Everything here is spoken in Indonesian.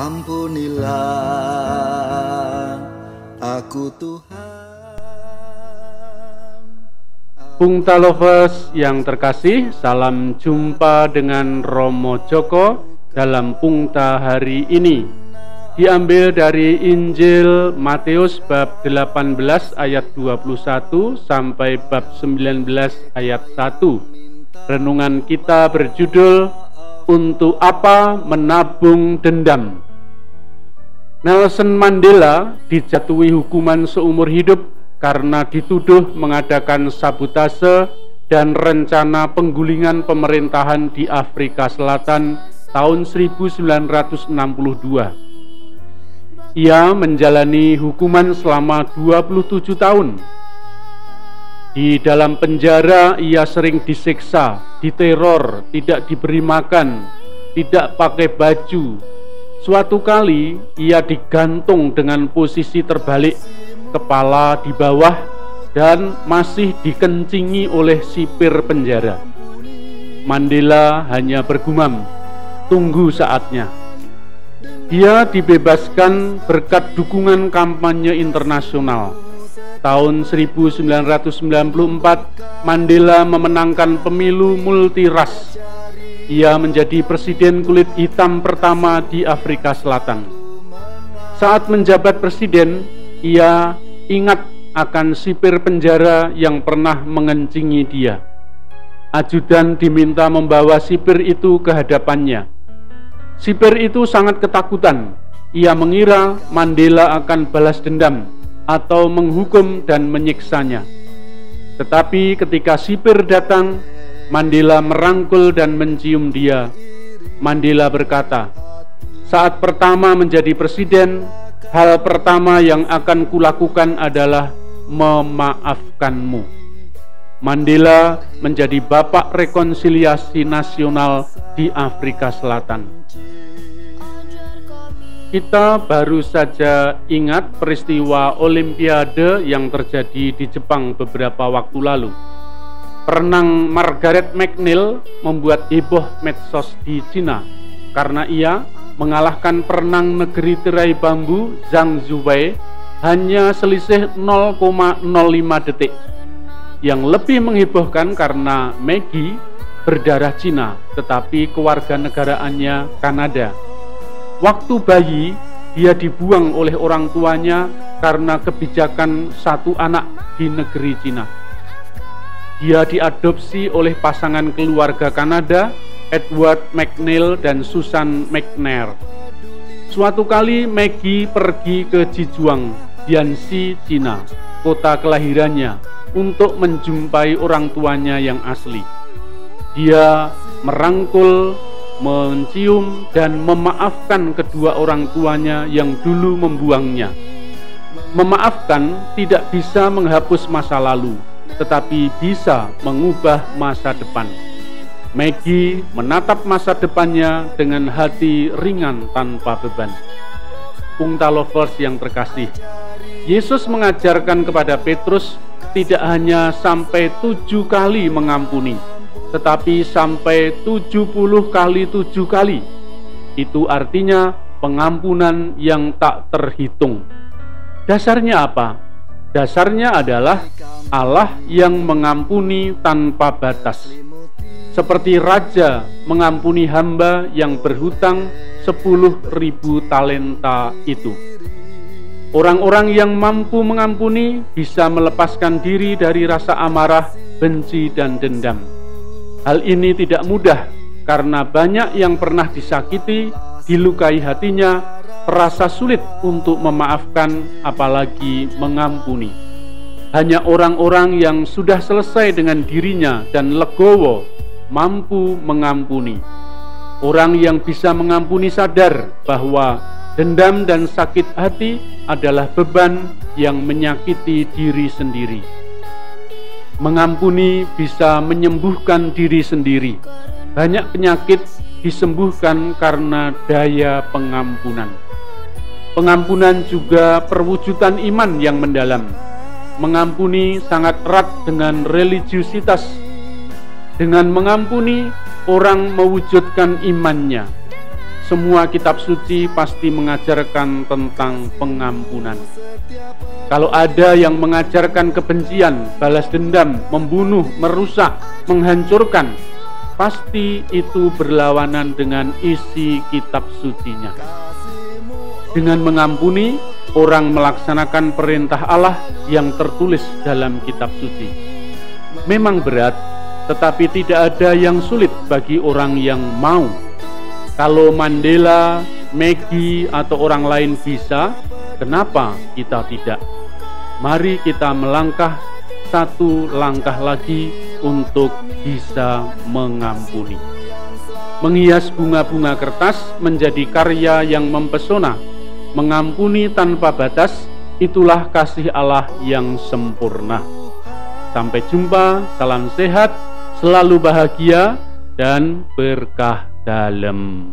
Ampunilah aku Tuhan Pungta Lovers yang terkasih, salam jumpa dengan Romo Joko dalam Pungta hari ini. Diambil dari Injil Matius bab 18 ayat 21 sampai bab 19 ayat 1. Renungan kita berjudul untuk apa menabung dendam? Nelson Mandela dijatuhi hukuman seumur hidup karena dituduh mengadakan sabotase dan rencana penggulingan pemerintahan di Afrika Selatan tahun 1962. Ia menjalani hukuman selama 27 tahun di dalam penjara ia sering disiksa, diteror, tidak diberi makan, tidak pakai baju. Suatu kali ia digantung dengan posisi terbalik, kepala di bawah dan masih dikencingi oleh sipir penjara. Mandela hanya bergumam, "Tunggu saatnya." Dia dibebaskan berkat dukungan kampanye internasional tahun 1994 Mandela memenangkan pemilu multiras. Ia menjadi presiden kulit hitam pertama di Afrika Selatan. Saat menjabat presiden, ia ingat akan sipir penjara yang pernah mengencingi dia. Ajudan diminta membawa sipir itu ke hadapannya. Sipir itu sangat ketakutan. Ia mengira Mandela akan balas dendam atau menghukum dan menyiksanya. Tetapi ketika sipir datang, Mandela merangkul dan mencium dia. Mandela berkata, "Saat pertama menjadi presiden, hal pertama yang akan kulakukan adalah memaafkanmu." Mandela menjadi bapak rekonsiliasi nasional di Afrika Selatan. Kita baru saja ingat peristiwa Olimpiade yang terjadi di Jepang beberapa waktu lalu. Perenang Margaret McNeil membuat heboh medsos di Cina karena ia mengalahkan perenang negeri tirai bambu Zhang Zuwei hanya selisih 0,05 detik. Yang lebih menghebohkan karena Maggie berdarah Cina tetapi kewarganegaraannya Kanada Waktu bayi, dia dibuang oleh orang tuanya karena kebijakan satu anak di negeri Cina. Dia diadopsi oleh pasangan keluarga Kanada, Edward McNeil dan Susan McNair. Suatu kali Maggie pergi ke Jijuang, Jiangxi, Cina, kota kelahirannya, untuk menjumpai orang tuanya yang asli. Dia merangkul mencium dan memaafkan kedua orang tuanya yang dulu membuangnya. Memaafkan tidak bisa menghapus masa lalu, tetapi bisa mengubah masa depan. Maggie menatap masa depannya dengan hati ringan tanpa beban. Pungta lovers yang terkasih, Yesus mengajarkan kepada Petrus tidak hanya sampai tujuh kali mengampuni, tetapi sampai 70 kali tujuh kali. Itu artinya pengampunan yang tak terhitung. Dasarnya apa? Dasarnya adalah Allah yang mengampuni tanpa batas. Seperti raja mengampuni hamba yang berhutang 10.000 talenta itu. Orang-orang yang mampu mengampuni bisa melepaskan diri dari rasa amarah, benci, dan dendam Hal ini tidak mudah karena banyak yang pernah disakiti, dilukai hatinya, terasa sulit untuk memaafkan apalagi mengampuni. Hanya orang-orang yang sudah selesai dengan dirinya dan legowo mampu mengampuni. Orang yang bisa mengampuni sadar bahwa dendam dan sakit hati adalah beban yang menyakiti diri sendiri. Mengampuni bisa menyembuhkan diri sendiri. Banyak penyakit disembuhkan karena daya pengampunan. Pengampunan juga perwujudan iman yang mendalam. Mengampuni sangat erat dengan religiusitas. Dengan mengampuni, orang mewujudkan imannya. semua kitab suci pasti mengajarkan tentang pengampunan. Kalau ada yang mengajarkan kebencian, balas dendam, membunuh, merusak, menghancurkan, pasti itu berlawanan dengan isi kitab sucinya. Dengan mengampuni, orang melaksanakan perintah Allah yang tertulis dalam kitab suci. Memang berat, tetapi tidak ada yang sulit bagi orang yang mau kalau Mandela, Maggie, atau orang lain bisa, kenapa kita tidak? Mari kita melangkah satu langkah lagi untuk bisa mengampuni. Menghias bunga-bunga kertas menjadi karya yang mempesona. Mengampuni tanpa batas, itulah kasih Allah yang sempurna. Sampai jumpa, salam sehat, selalu bahagia, dan berkah dalam